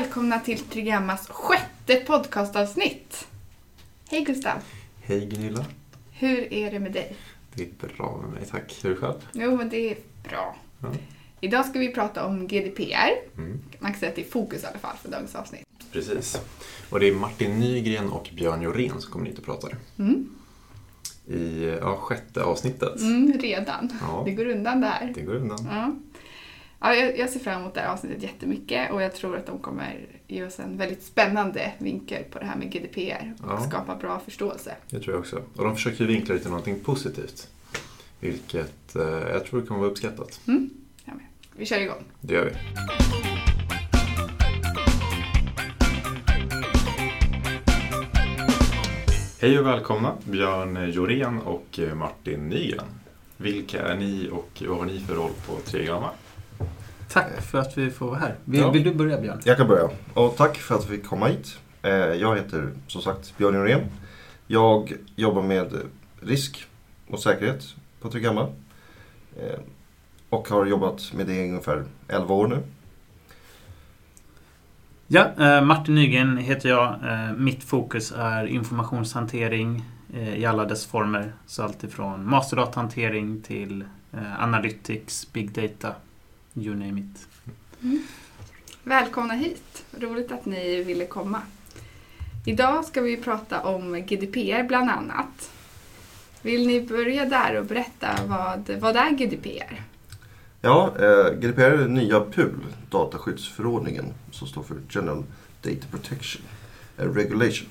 Välkomna till Trigammas sjätte podcastavsnitt. Hej Gustav, Hej Gunilla. hur är det med dig? Det är bra med mig, tack. Hur är det själv? Jo, men det är bra. Ja. Idag ska vi prata om GDPR. Mm. Man kan säga att det är fokus i alla fall för dagens avsnitt. Precis. Och det är Martin Nygren och Björn Jorén som kommer hit och pratar. Mm. I ja, sjätte avsnittet. Mm, redan. Ja. Det går undan där. Det går undan. Ja. Ja, jag, ser fram emot det här avsnittet jättemycket och jag tror att de kommer ge oss en väldigt spännande vinkel på det här med GDPR och Ja. skapa bra förståelse. Det tror jag också. Och de försöker ju vinkla det till någonting positivt. Vilket eh, jag tror kommer vara uppskattat. Mm. Ja, vi kör igång. Det gör vi. Hej och välkomna Björn Jorén och Martin Nygren. Vilka är ni och vad har ni för roll på Tregramma? Tack för att vi får vara här. Vill, Ja. vill du börja Björn? Jag kan börja. Och tack för att vi fick komma hit. Eh, Jag heter som sagt Björn Norén. Jag jobbar med risk och säkerhet på Tryggamma. Eh, Och har jobbat med det i ungefär 11 år nu. Ja, eh, Martin Nygren heter jag. Mitt fokus är informationshantering i alla dess former. Så allt ifrån masterdatahantering till analytics, big data, you name it. Välkomna hit! Roligt att ni ville komma. Idag ska vi prata om GDPR bland annat. Vill ni börja där och berätta vad, vad är GDPR? Ja, eh, GDPR är den nya PUL, dataskyddsförordningen, som står för General Data Protection eh, Regulation.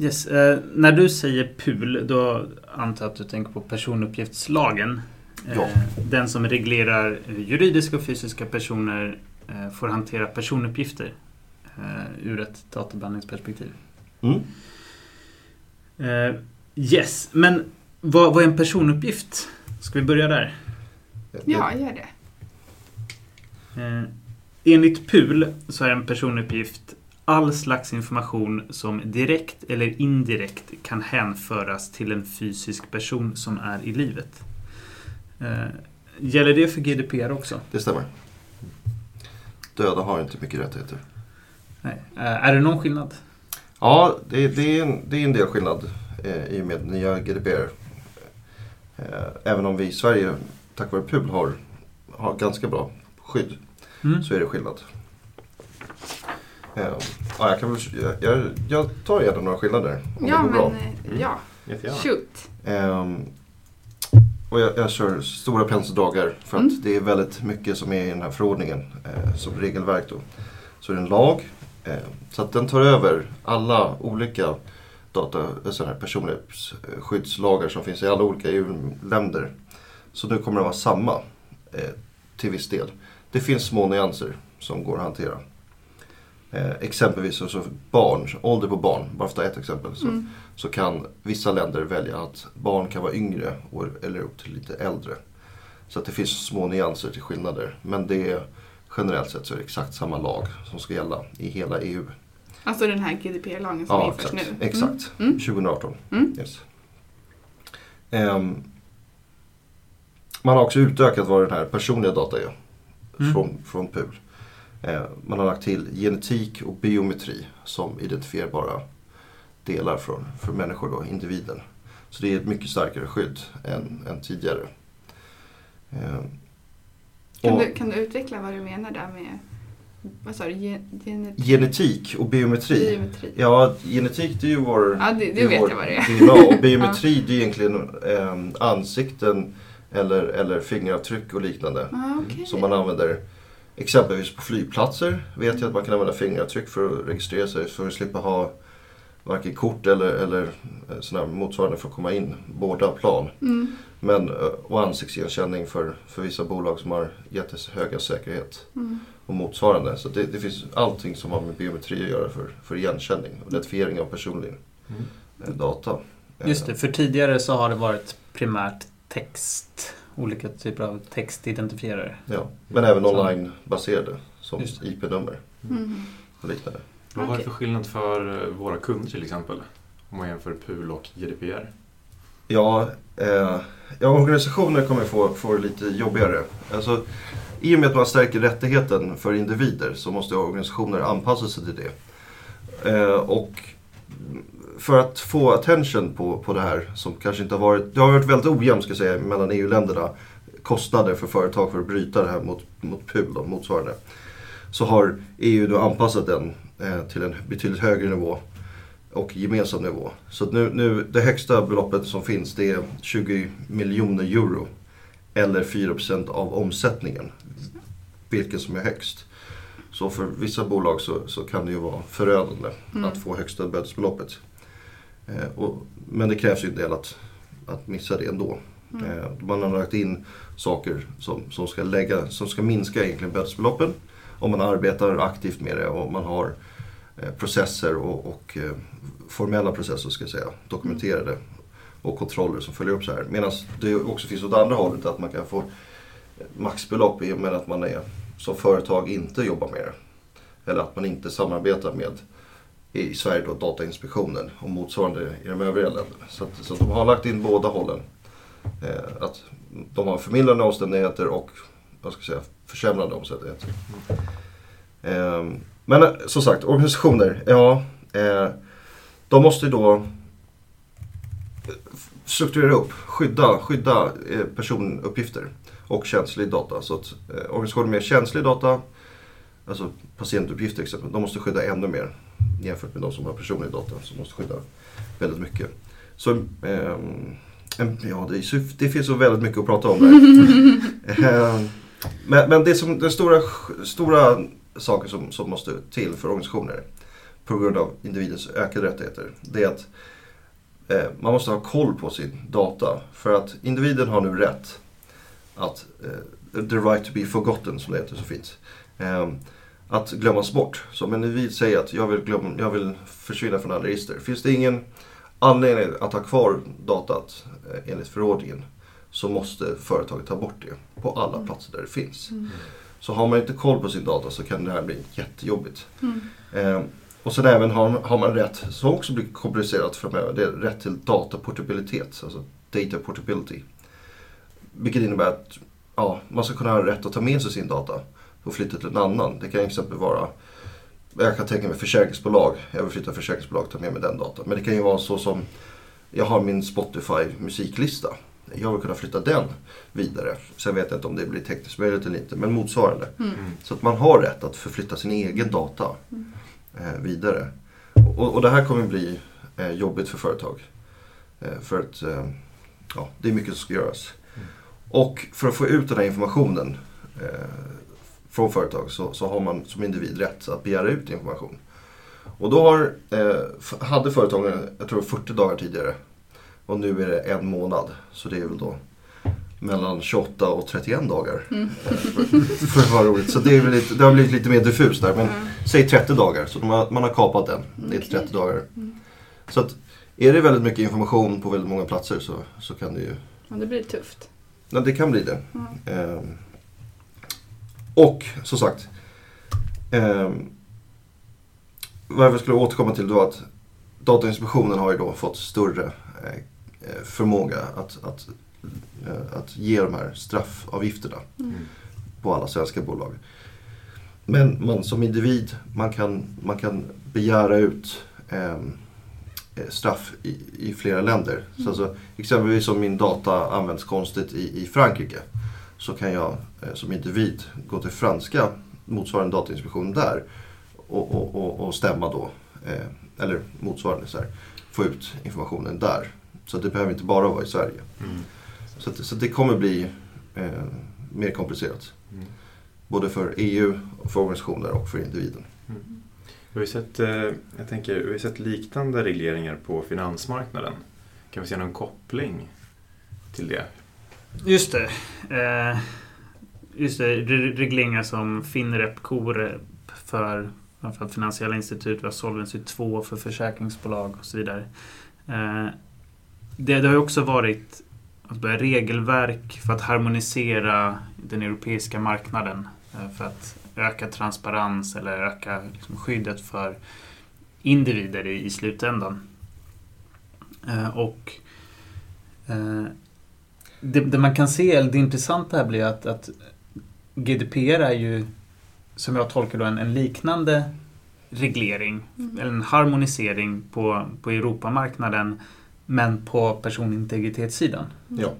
Yes, eh, när du säger PUL, då antar jag att du tänker på personuppgiftslagen. Eh, Ja. Den som reglerar hur juridiska och fysiska personer eh, får hantera personuppgifter eh, ur ett databehandlingsperspektiv. Mm. Eh, yes, men vad, vad är en personuppgift? Ska vi börja där? Ja, gör det. Eh, enligt PUL så är en personuppgift all slags information som direkt eller indirekt kan hänföras till en fysisk person som är i livet. Eh, gäller det för GDPR också? Det stämmer. Döda har inte mycket rättigheter. Nej. Eh, är det någon skillnad? Ja, det, det, är, en, det är en del skillnad eh, i och med nya GDPR. Eh, även om vi i Sverige, tack vare PUL, har, har ganska bra skydd Mm. så är det skillnad. Eh, ja, jag, kan väl, jag, jag, jag tar gärna några skillnader om Ja, det går men bra. eh, ja, Jättegärna. shoot. Och jag, jag kör stora penseldragar för att Mm. det är väldigt mycket som är i den här förordningen eh, som regelverk. Då. Så är det en lag. Eh, så att den tar över alla olika data, eh, sådana här personlighetsskyddslagar som finns i alla olika EU-länder. Så nu kommer det vara samma eh, till viss del. Det finns små nyanser som går att hantera. Eh, exempelvis så, så barn, ålder på barn, bara för att ta ett exempel. Så, Mm. så kan vissa länder välja att barn kan vara yngre och, eller upp till lite äldre. Så att det finns små nyanser till skillnader. Men det är, generellt sett så är det exakt samma lag som ska gälla i hela EU. Alltså den här GDPR-lagen som Ja, införs exakt. nu. exakt. Mm. 2018. Mm. Yes. Ehm, man har också utökat vad den här personliga data är Mm. från, från PUL. Eh, man har lagt till genetik och biometri som identifierbara delar från, för människor, då, individen. Så det är ett mycket starkare skydd än, än tidigare. Ehm, Kan, och du, kan du utveckla vad du menar där med vad sa du? Gen, genetik? och biometri. Biometri. Ja, genetik det är ju vår... Ja, det, det är vet vår jag vad det är. DNA och biometri det är egentligen eh, ansikten eller, eller fingeravtryck och liknande. Ah, okej. Som man använder exempelvis på flygplatser. Vet jag att man kan använda fingeravtryck för att registrera sig för att slippa ha varken kort eller, eller eh, såna här motsvarande för att komma in båda plan. Mm, Men, eh, och ansiktsigenkänning för, för vissa bolag som har jättehöga säkerhet mm. och motsvarande. Så det, det finns allting som har med biometri att göra för, för igenkänning och identifiering av personlig Mm. eh, data. Just det, för tidigare så har det varit primärt text. Olika typer av textidentifierare. Ja. Men även online-baserade som det. IP-nummer Mm. och liknande. Vad var det Okej. för skillnad för eh, våra kunder till exempel? Om man jämför PUL och GDPR? Ja, eh, ja organisationer kommer få, få det lite jobbigare. Alltså, I och med att man stärker rättigheten för individer så måste organisationer anpassa sig till det. Eh, och för att få attention på, på det här som kanske inte har varit, det har varit väldigt ojämnt ska jag säga mellan EU-länderna. Kostnader för företag för att bryta det här mot, mot PUL och motsvarande. Så har EU nu anpassat den eh, till en betydligt högre nivå och gemensam nivå. Så nu, nu, det högsta beloppet som finns det är 20 miljoner euro. Eller 4% av omsättningen. Vilket som är högst. Så för vissa bolag så, så kan det ju vara förödande Mm. att få högsta bötesbeloppet. Eh, och, men det krävs ju en del att, att missa det ändå. Mm. Eh, man har lagt in saker som, som, ska lägga, som ska minska egentligen bötesbeloppen. Om man arbetar aktivt med det och man har eh, processer och, och formella processer ska jag säga, dokumenterade och kontroller som följer upp så här. Medan det också finns åt andra hållet att man kan få maxbelopp i och med att man är, som företag inte jobbar med det. Eller att man inte samarbetar med i Sverige då Datainspektionen och motsvarande i de övriga länderna. Så, att, så att de har lagt in båda hållen. Eh, att de har förmildrande omständigheter och vad ska jag säga, försämrande omständigheter. Ehm, eh, men som sagt, organisationer, ja. Eh, de måste då eh, strukturera upp, skydda, skydda eh, personuppgifter och känslig data. Så att eh, organisationer med känslig data, alltså patientuppgifter exempel, de måste skydda ännu mer jämfört med de som har personlig data som måste skydda väldigt mycket. Så en- ja, det, det finns så väldigt mycket att prata om där. Ehm, men men det som, den stora, stora saker som, som måste till för organisationer på grund av individens ökade rättigheter, det är att eh, man måste ha koll på sin data. För att individen har nu rätt att, eh, the right to be forgotten som det heter så fint. Eh, att glömmas bort. Så om en individ säger att jag vill, glömma, jag vill försvinna från alla register. Finns det ingen anledning att ha kvar datat eh, enligt förordningen så måste företaget ta bort det på alla platser där det finns. Mm. Så har man inte koll på sin data så kan det här bli jättejobbigt. Mm. Eh, och sen även har, har man rätt, som också blir komplicerat framöver, det är rätt till dataportabilitet, alltså data portability. Vilket innebär att ja, man ska kunna ha rätt att ta med sig sin data och flytta till en annan. Det kan till exempel vara, jag kan tänka mig försäkringsbolag, jag vill flytta försäkringsbolag, ta med mig den datan. Men det kan ju vara så som, jag har min Spotify musiklista. Jag vill kunna flytta den vidare. Sen vet jag inte om det blir tekniskt möjligt eller inte, men motsvarande. Mm. Så att man har rätt att förflytta sin egen data Mm. eh, vidare. Och, och det här kommer bli eh, jobbigt för företag. Eh, för att eh, ja, det är mycket som ska göras. Mm. Och för att få ut den här informationen eh, från företag så, så har man som individ rätt att begära ut information. Och då har, eh, hade företagen, jag tror 40 dagar tidigare. Och nu är det en månad. Så det är väl då mellan 28 och 31 dagar. Mm. Eh, för, för att vara roligt. Så det, är väl lite, det har blivit lite mer diffust där. Men Ja. säg 30 dagar. Så har, man har kapat den. Det är Okej. 30 dagar. Mm. Så att är det väldigt mycket information på väldigt många platser så, så kan det ju Ja, det blir tufft. Ja, det kan bli det. Ja. Ehm, och som sagt. ehm, vad jag skulle återkomma till då att Datainspektionen har ju då fått större eh, eh, förmåga att, att, eh, att ge de här straffavgifterna Mm. på alla svenska bolag. Men man som individ, man kan, man kan begära ut ehm, eh, straff i, i flera länder. Så alltså, exempelvis om min data används konstigt i, i Frankrike så kan jag eh, som individ gå till franska motsvarande datainspektion där och, och, och, och stämma då. Eh, eller motsvarande så här, få ut informationen där. Så det behöver inte bara vara i Sverige. Mm. Så, att, så det kommer bli eh, mer komplicerat. Mm. Både för EU, och för organisationer och för individen. Vi har sett, eh, jag tänker, vi har sett liknande regleringar på finansmarknaden. Kan vi se någon koppling till det? Just det. Eh, just det. Regleringar som Finrep, Corep för framförallt finansiella institut, vi har Solvency 2 för försäkringsbolag och så vidare. Eh, det, det har ju också varit alltså, regelverk för att harmonisera den europeiska marknaden. eh, För att öka transparens eller öka liksom, skyddet för individer i, i slutändan. Eh, och Eh, det, det man kan se, eller det intressanta här blir att, att GDPR är ju, som jag tolkar då, en, en liknande reglering, Mm. eller en harmonisering på, på Europamarknaden, men på personintegritetssidan. Ja.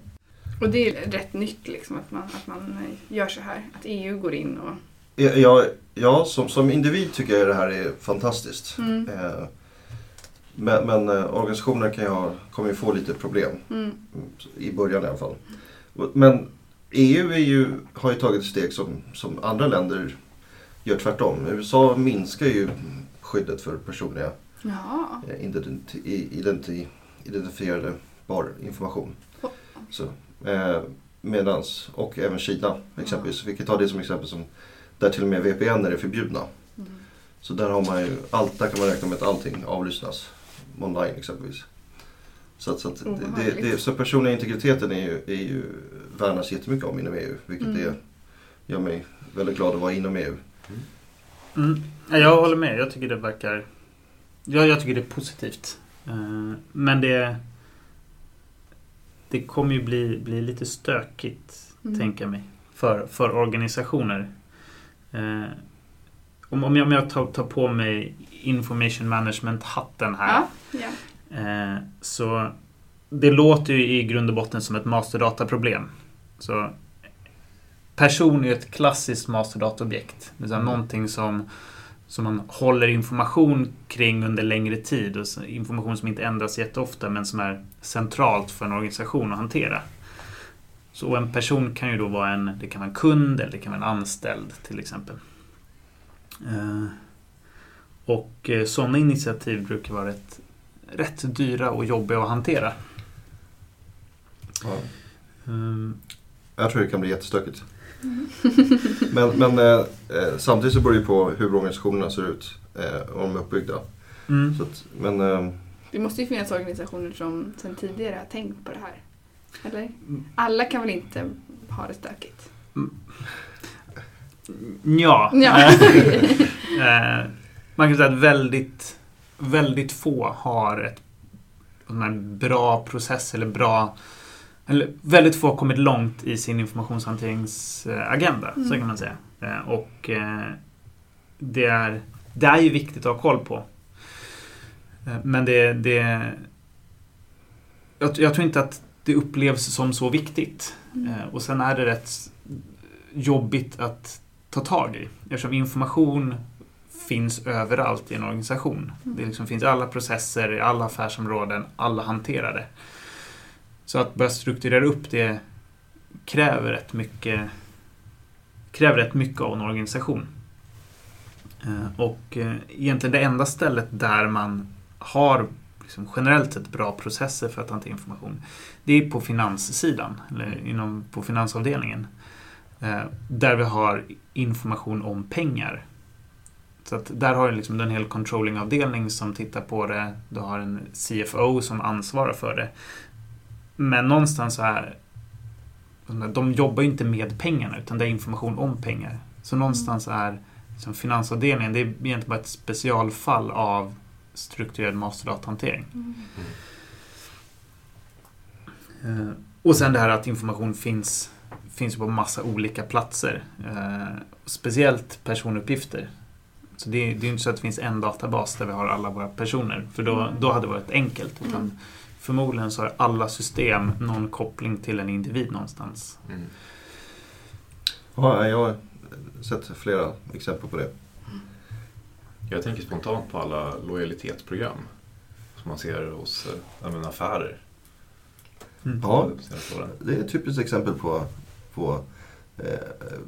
Och det är rätt nytt liksom att man, att man gör så här. Att EU går in och... Ja, ja som, som individ tycker jag det här är fantastiskt. Mm. Eh, Men, men eh, organisationer kan ju ha, kommer ju få lite problem. Mm. I början i alla fall. Men EU ju, har ju tagit steg som, som andra länder gör tvärtom. USA minskar ju skyddet för personliga Jaha. eh, identi, identi, identifierade bar information. Oh. Så, eh, medans, och även Kina exempelvis. Vi kan ta det som exempel som där till och med VPN är förbjudna. Mm. Så där har man ju, allt, där kan man räkna med att allting avlyssnas online exempelvis. Så, att, så, att Oh, det, det, så personliga integriteten är ju, är ju värnas jättemycket om inom EU. Vilket Mm. det gör mig väldigt glad att vara inom EU. Mm. Ja, Jag håller med. Jag tycker det verkar... Ja, jag tycker det är positivt. Eh, Men det... Det kommer ju bli, bli lite stökigt, Mm. tänker jag mig. För, för organisationer. Eh, Om, om jag, om jag tar, tar på mig information management-hatten här. Ja, Eh, så det låter ju i grund och botten som ett masterdataproblem. Så person är ett klassiskt masterdataobjekt. Det är Mm. någonting som, som man håller information kring under längre tid. Och information som inte ändras jätteofta men som är centralt för en organisation att hantera. Så en person kan ju då vara en, det kan vara en kund eller det kan vara en anställd till exempel. Eh, och eh, sådana initiativ brukar vara rätt, rätt dyra och jobbiga att hantera. Ja. Mm, Jag tror det kan bli jättestökigt. Mm. Men, men eh, eh, samtidigt så beror det ju på hur organisationerna ser ut. Eh, och de är uppbyggda. mm. Så att, men eh, Det måste ju finnas organisationer som sedan tidigare har tänkt på det här. Eller? Mm. Alla kan väl inte ha det stökigt? Ja. Ja. Eh, Man kan säga att väldigt, väldigt få har ett bra process eller bra eller väldigt få har kommit långt i sin informationshanteringsagenda, så Mm. kan man säga. Eh, Och eh, det är, det är ju viktigt att ha koll på. Eh, Men det, det jag, jag tror inte att det upplevs som så viktigt. Mm. Och sen är det rätt jobbigt att ta tag i. Eftersom information finns överallt i en organisation. Det liksom finns alla processer, i alla affärsområden, alla hanterar det. Så att börja strukturera upp det kräver rätt mycket, kräver rätt mycket av en organisation. Eh, Och eh, egentligen det enda stället där man har liksom generellt sett bra processer för att hantera information, det är på finanssidan, eller inom, på finansavdelningen. Eh, Där vi har information om pengar. Så att där har du liksom en hel controllingavdelning som tittar på det. Du har en CFO som ansvarar för det. Men någonstans så här de jobbar ju inte med pengarna utan det är information om pengar. Så någonstans är liksom finansavdelningen det är egentligen bara ett specialfall av strukturerad masterdatahantering. Mm. Eh, Och sen det här att information finns, finns på massa olika platser. Eh, speciellt personuppgifter. Så det, det är ju inte så att det finns en databas där vi har alla våra personer. För då, Mm. då hade det varit enkelt. Utan Mm. Förmodligen så har alla system någon koppling till en individ någonstans. Mm. ja, jag har sett flera exempel på det. Jag tänker spontant på alla lojalitetsprogram som man ser hos eh, ja, men affärer. Mm. Ja, det är ett typiskt exempel på, på eh,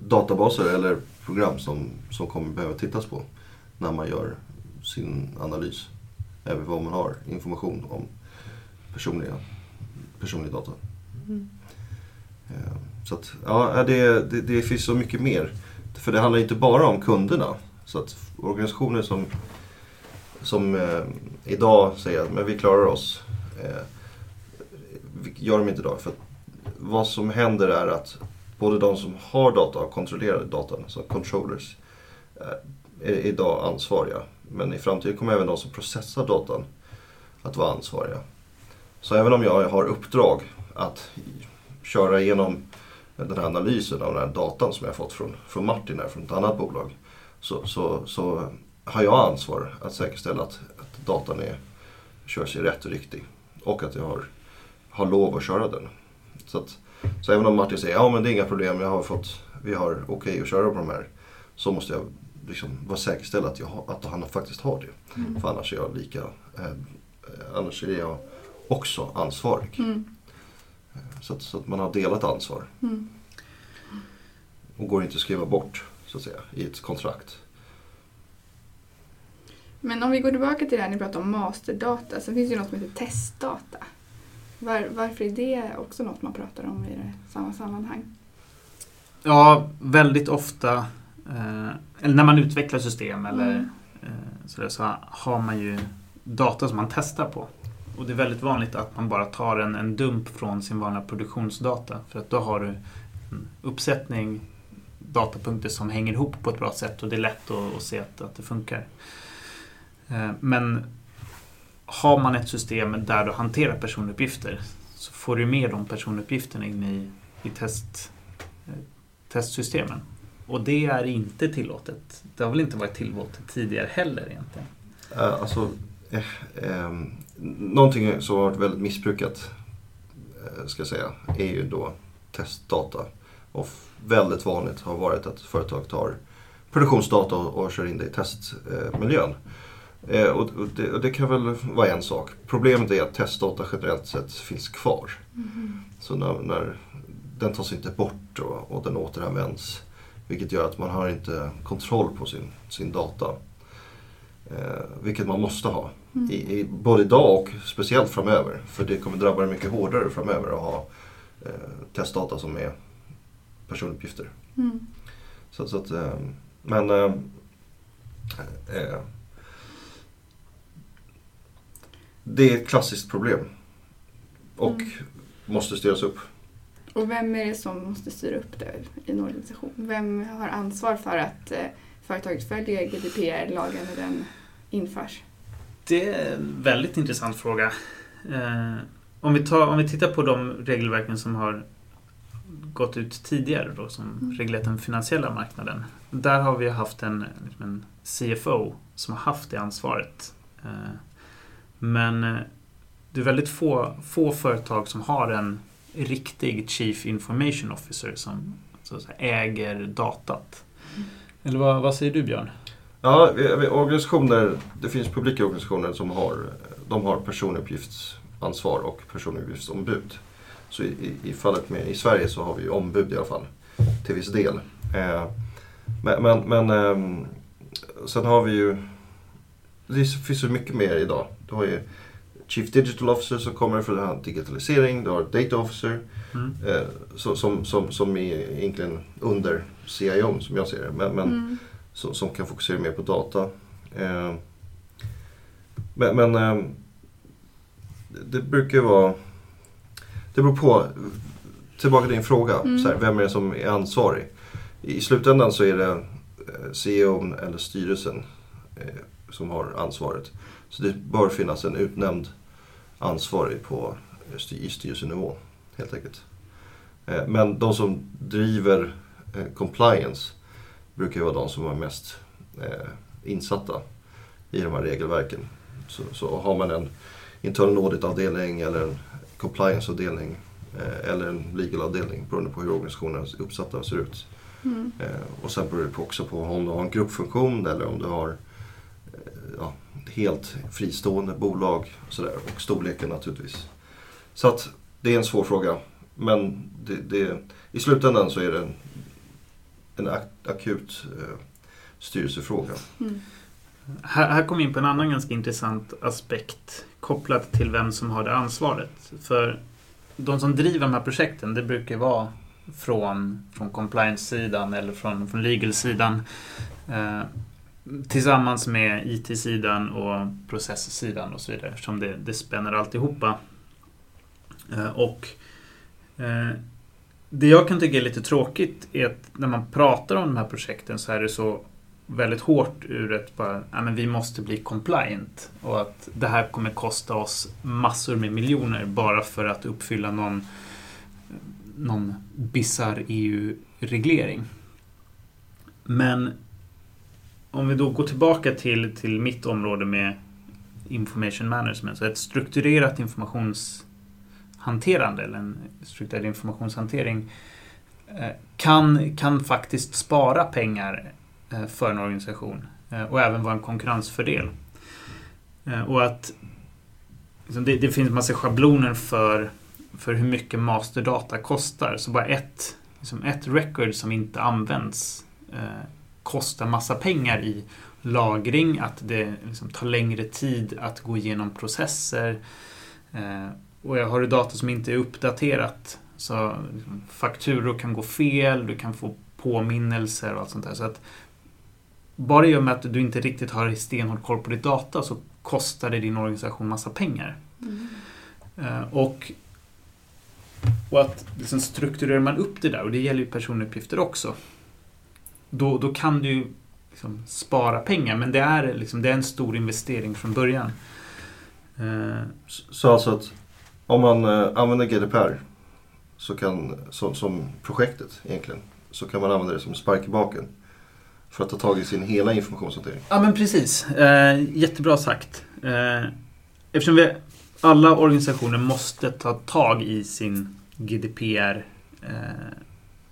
databaser eller program som, som kommer behöva tittas på när man gör sin analys. Även vad man har information om personliga, personlig data. Mm. Eh, Så att, ja, det, det, det finns så mycket mer. För det handlar inte bara om kunderna. Så att organisationer som, som eh, idag säger att men vi klarar oss. Eh, gör de inte idag. För vad som händer är att både de som har data och kontrollerar datan, alltså controllers, eh, är idag ansvariga. Men i framtiden kommer även de som processar datan att vara ansvariga. Så även om jag har uppdrag att köra igenom den här analysen av den här datan som jag fått från, från Martin här, från ett annat bolag. Så, så, så har jag ansvar att säkerställa att, att datan är, körs i rätt och riktig. Och att jag har, har lov att köra den. Så, att, så även om Martin säger ja men det är inga problem, jag har fått, vi har okej okay att köra på de här. Så måste jag liksom vara säkerställd att, jag har, att han faktiskt har det. Mm. För annars är jag lika, eh, annars är jag också ansvarig. Mm. Så, att, så att man har delat ansvar. Mm. Och går inte att skriva bort så att säga i ett kontrakt. Men om vi går tillbaka till det här ni pratade om masterdata så finns det ju något som heter testdata. Var, varför är det också något man pratar om i det, samma sammanhang? Ja, väldigt ofta, eh, eller när man utvecklar system eller Mm. eh, sådär, så har man ju data som man testar på. Och det är väldigt vanligt att man bara tar en, en dump från sin vanliga produktionsdata. För att då har du en uppsättning datapunkter som hänger ihop på ett bra sätt och det är lätt att, att se att, att det funkar. Eh, Men har man ett system där du hanterar personuppgifter så får du med de personuppgifterna in i, i test, eh, testsystemen. Och det är inte tillåtet. Det har väl inte varit tillåtet tidigare heller egentligen. Eh, Alltså, eh, eh, någonting som har varit väldigt missbrukat eh, ska jag säga, är ju då testdata. Och väldigt vanligt har varit att företag tar produktionsdata och, och kör in det i testmiljön. Eh, och, och, det, och det kan väl vara en sak. Problemet är att testdata generellt sett finns kvar. Så när, när den tas inte bort och, och den återanvänds. Vilket gör att man har inte kontroll på sin, sin data. Eh, vilket man måste ha. Mm. I, i, både idag och speciellt framöver. För det kommer drabba dig mycket hårdare framöver att ha eh, testdata som är personuppgifter. Mm. Så, så att, eh, men eh, eh, det är ett klassiskt problem. Och Mm. måste styras upp. Och vem är det som måste styra upp det i en organisation? Vem har ansvar för att eh, företaget följer GDPR-lagen när den införs? Det är en väldigt intressant fråga. Eh, om, vi tar, om vi tittar på de regelverken som har gått ut tidigare då, som Mm. reglerat den finansiella marknaden. Där har vi haft en, liksom en CFO som har haft det ansvaret. Eh, men det är väldigt få, få företag som har en riktig Chief Information Officer som så att säga, äger datat. Eller vad, vad säger du Björn? Ja, organisationer, det finns publika organisationer som har, de har personuppgiftsansvar och personuppgiftsombud. Så i, i, i fallet med, i Sverige så har vi ju ombud i alla fall, till viss del. Eh, men men, men ehm, sen har vi ju, det finns ju mycket mer idag. Du har ju Chief Digital Officer som kommer för den här digitalisering, du har Data Officer Mm. eh, så, som, som, som är egentligen under CIO som jag ser det. Men, men Mm. som, som kan fokusera mer på data. Eh, men men eh, det, det brukar ju vara... Det beror på. Tillbaka till din fråga. Mm. Så här, vem är det som är ansvarig? I slutändan så är det eh, CEO eller styrelsen eh, som har ansvaret. Så det bör finnas en utnämnd ansvarig på, eh, i styrelsenivå helt enkelt. Eh, men de som driver eh, compliance brukar ju vara de som är mest insatta i de här regelverken. Så, så har man en internal audit-avdelning eller en compliance-avdelning eller en legal-avdelning beroende på hur organisationen är uppsatta ser ut. Mm. Och sen beror det också på om du har en gruppfunktion eller om du har helt fristående bolag och, sådär, och storleken naturligtvis. Så att det är en svår fråga. Men det, det, i slutändan så är det en, en ak- akut eh, styrelsefråga. Mm. Här, här kommer vi in på en annan ganska intressant aspekt kopplat till vem som har det ansvaret. För de som driver de här projekten, det brukar vara från, från compliance-sidan eller från, från legal-sidan. Eh, tillsammans med IT-sidan och processsidan och så vidare eftersom det, det spänner alltihopa. Eh, och eh, det jag kan tycka är lite tråkigt är att när man pratar om de här projekten så är det så väldigt hårt ur ett bara, ja, men vi måste bli compliant och att det här kommer kosta oss massor med miljoner bara för att uppfylla någon, någon bisarr EU-reglering. Men om vi då går tillbaka till, till mitt område med information management, så ett strukturerat informationshanterande eller en strukturerad informationshantering eh, kan, kan faktiskt spara pengar eh, för en organisation eh, och även vara en konkurrensfördel. Och att liksom, det, det finns massa schabloner för, för hur mycket masterdata kostar. Så bara ett, liksom ett record som inte används kostar massa pengar i lagring, att det liksom tar längre tid att gå igenom processer. Eh, och har du data som inte är uppdaterat så liksom, fakturor kan gå fel, du kan få påminnelser och allt sånt där. Så att bara i och med att du inte riktigt har stenhård koll på ditt data så kostar det din organisation massa pengar. Mm. Eh, och, och att liksom strukturerar man upp det där, och det gäller ju personuppgifter också, då, då kan du liksom spara pengar. Men det är, liksom, det är en stor investering från början. Eh, så alltså att om man eh, använder GDPR så kan, som, som projektet egentligen, så kan man använda det som spark i baken. För att ta tag i sin hela informationshantering. Ja men precis. Eh, jättebra sagt. Eh, eftersom vi, alla organisationer måste ta tag i sin GDPR eh,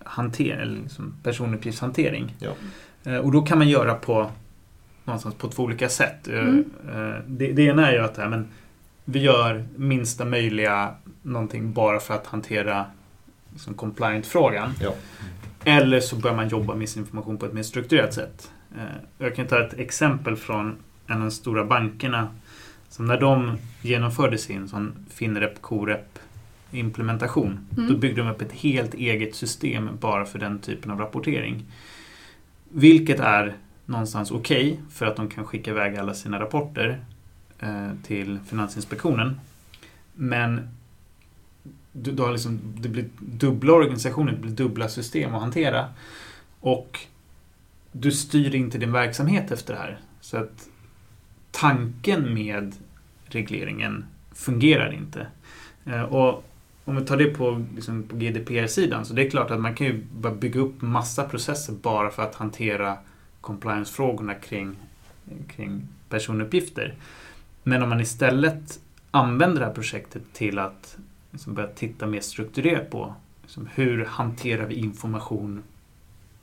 hanter, eller liksom personuppgiftshantering. Ja. Eh, och då kan man göra på, någonstans på två olika sätt. Eh, mm. Eh, det, det, ena är ju att men, vi gör minsta möjliga någonting bara för att hantera liksom, compliant-frågan. Ja. Eller så börjar man jobba med sin information på ett mer strukturerat sätt. Jag kan ta ett exempel från en av de stora bankerna. Som när de genomförde sin sån Finrep, Corep implementation. Mm. Då byggde de upp ett helt eget system bara för den typen av rapportering. Vilket är någonstans okej okay för att de kan skicka iväg alla sina rapporter eh, till Finansinspektionen. Men du, du har liksom, det blir dubbla organisationer, det blir dubbla system att hantera. Och du styr inte din verksamhet efter det här. Så att tanken med regleringen fungerar inte. Eh, och om vi tar det på, liksom, på GDPR-sidan så det är klart att man kan ju bara bygga upp massa processer bara för att hantera compliance-frågorna kring, kring personuppgifter. Men om man istället använder det här projektet till att liksom, börja titta mer strukturerat på liksom, hur hanterar vi information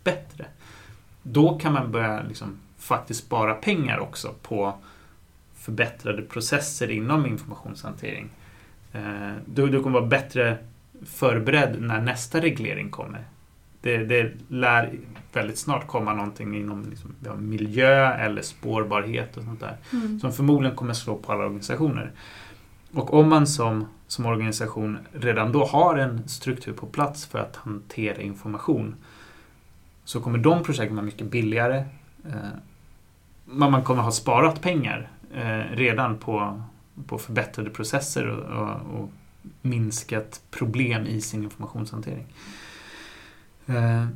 bättre? Då kan man börja liksom, faktiskt spara pengar också på förbättrade processer inom informationshantering. Eh, du, du kommer vara bättre förberedd när nästa reglering kommer. Det, det lär väldigt snart komma någonting inom liksom, miljö eller spårbarhet och sånt där. Mm. Som förmodligen kommer slå på alla organisationer. Och om man som, som organisation redan då har en struktur på plats för att hantera information så kommer de projekten vara mycket billigare. Eh, man kommer ha sparat pengar eh, redan på, på förbättrade processer och, och, och minskat problem i sin informationshantering. Eh,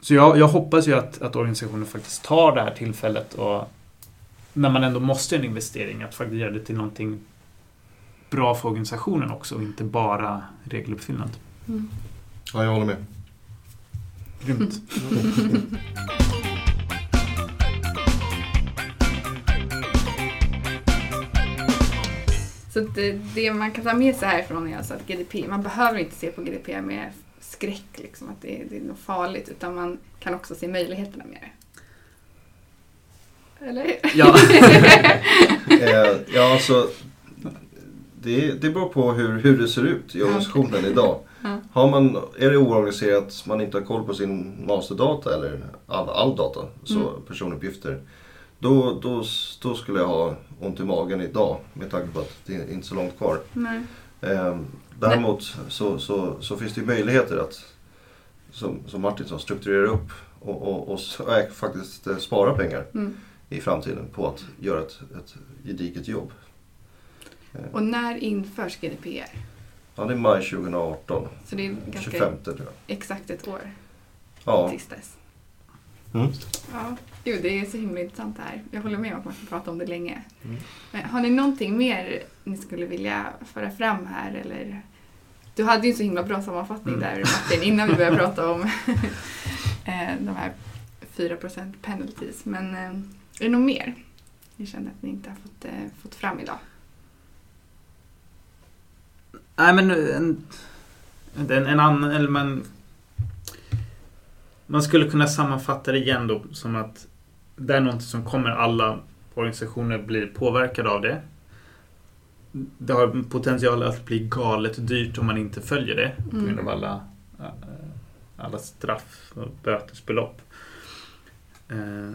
så jag, jag, hoppas ju att, att organisationen faktiskt tar det här tillfället och när man ändå måste göra en investering, att faktiskt göra det till någonting bra för organisationen också och inte bara regeluppfyllnad. Mm. Ja, jag håller med. Grymt. Så det, det, man kan ta med sig härifrån är alltså att GDP, man behöver inte se på GDP med skräck, liksom, att det, det är något farligt, utan man kan också se möjligheterna med det. Eller Ja, eh, ja alltså, det, det beror på hur, hur det ser ut i organisationen okay. idag. Har man, är det oorganiserat, man inte har koll på sin masterdata eller all, all data, så mm. personuppgifter, då, då, då skulle jag ha ont i magen idag med tanke på att det är inte så långt kvar. Nej. Eh, däremot så, så, så, finns det möjligheter att, som, som Martin sa, strukturera upp och, och, och, och faktiskt eh, spara pengar mm. i framtiden på att göra ett, ett gediget jobb. Eh. Och när införs GDPR? Ja, det är maj 2018. Så det är ganska 25 tror jag. exakt ett år ja. tills dess. Mm. Ja, Gud, det är så himla intressant det här. Jag håller med om att man kan prata om det länge. Mm. Men har ni någonting mer ni skulle vilja föra fram här? Eller? Du hade ju en så himla bra sammanfattning Mm. där Martin, innan vi började prata om eh, de här 4% penalties. Men eh, är det något mer ni känner att ni inte har fått, eh, fått fram idag? Nej men en, en, en annan, eller man, man skulle kunna sammanfatta det igen då som att det är något som kommer alla organisationer bli påverkade av det. Det har potential att bli galet dyrt om man inte följer det på grund av alla, eh, alla straff och bötesbelopp. Eh,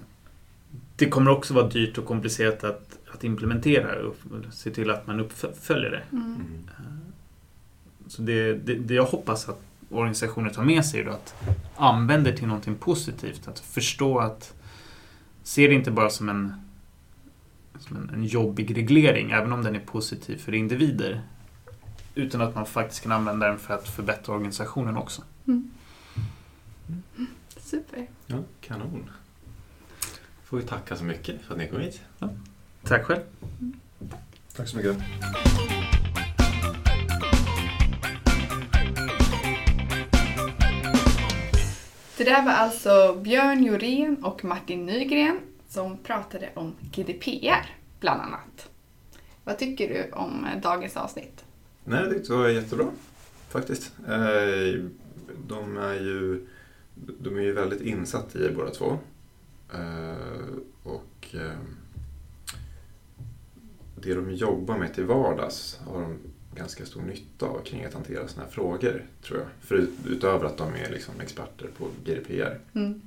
Det kommer också vara dyrt och komplicerat att, att implementera och se till att man uppföljer det. Mm. Mm. Så det, det, det jag hoppas att organisationer tar med sig är då att använda det till någonting positivt. Att förstå att se det inte bara som en, som en, en jobbig reglering, även om den är positiv för individer. Utan att man faktiskt kan använda den för att förbättra organisationen också. Mm. Super. Ja, kanon. Får vi tacka så mycket för att ni kom hit. Tack själv. Tack så mycket. Det där var alltså Björn Jorén och Martin Nygren som pratade om GDPR, bland annat. Vad tycker du om eh, dagens avsnitt? Nej, jag tyckte det var jättebra faktiskt. Eh, de är ju, de är ju väldigt insatta i båda två. Eh, och det de jobbar med till vardags har de ganska stor nytta av kring att hantera sådana här frågor, tror jag. För utöver att de är liksom experter på GDPR. Mm.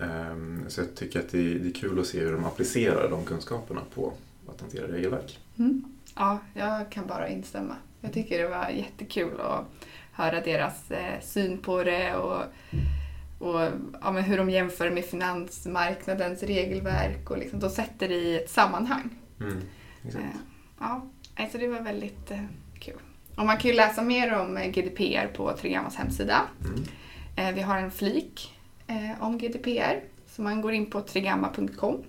Ehm, Så jag tycker att det är, det är kul att se hur de applicerar de kunskaperna på att hantera regelverk. Mm. Ja, jag kan bara instämma. Jag tycker det var jättekul att höra deras eh, syn på det och, och ja, men hur de jämför med finansmarknadens regelverk och liksom, de sätter det i ett sammanhang. Mm, exakt. Eh, ja, alltså det var väldigt eh, kul. Och man kan ju läsa mer om eh, GDPR på Tregammas hemsida. Mm. Eh, vi har en flik eh, om GDPR. Så man går in på tregamma.com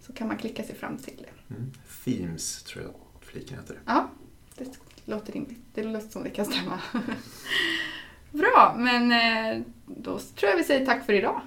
så kan man klicka sig fram till det. Mm. Themes tror jag fliken heter. Ja, det låter rimligt. Det låter som det kan stämma. Bra, men då tror jag vi säger tack för idag.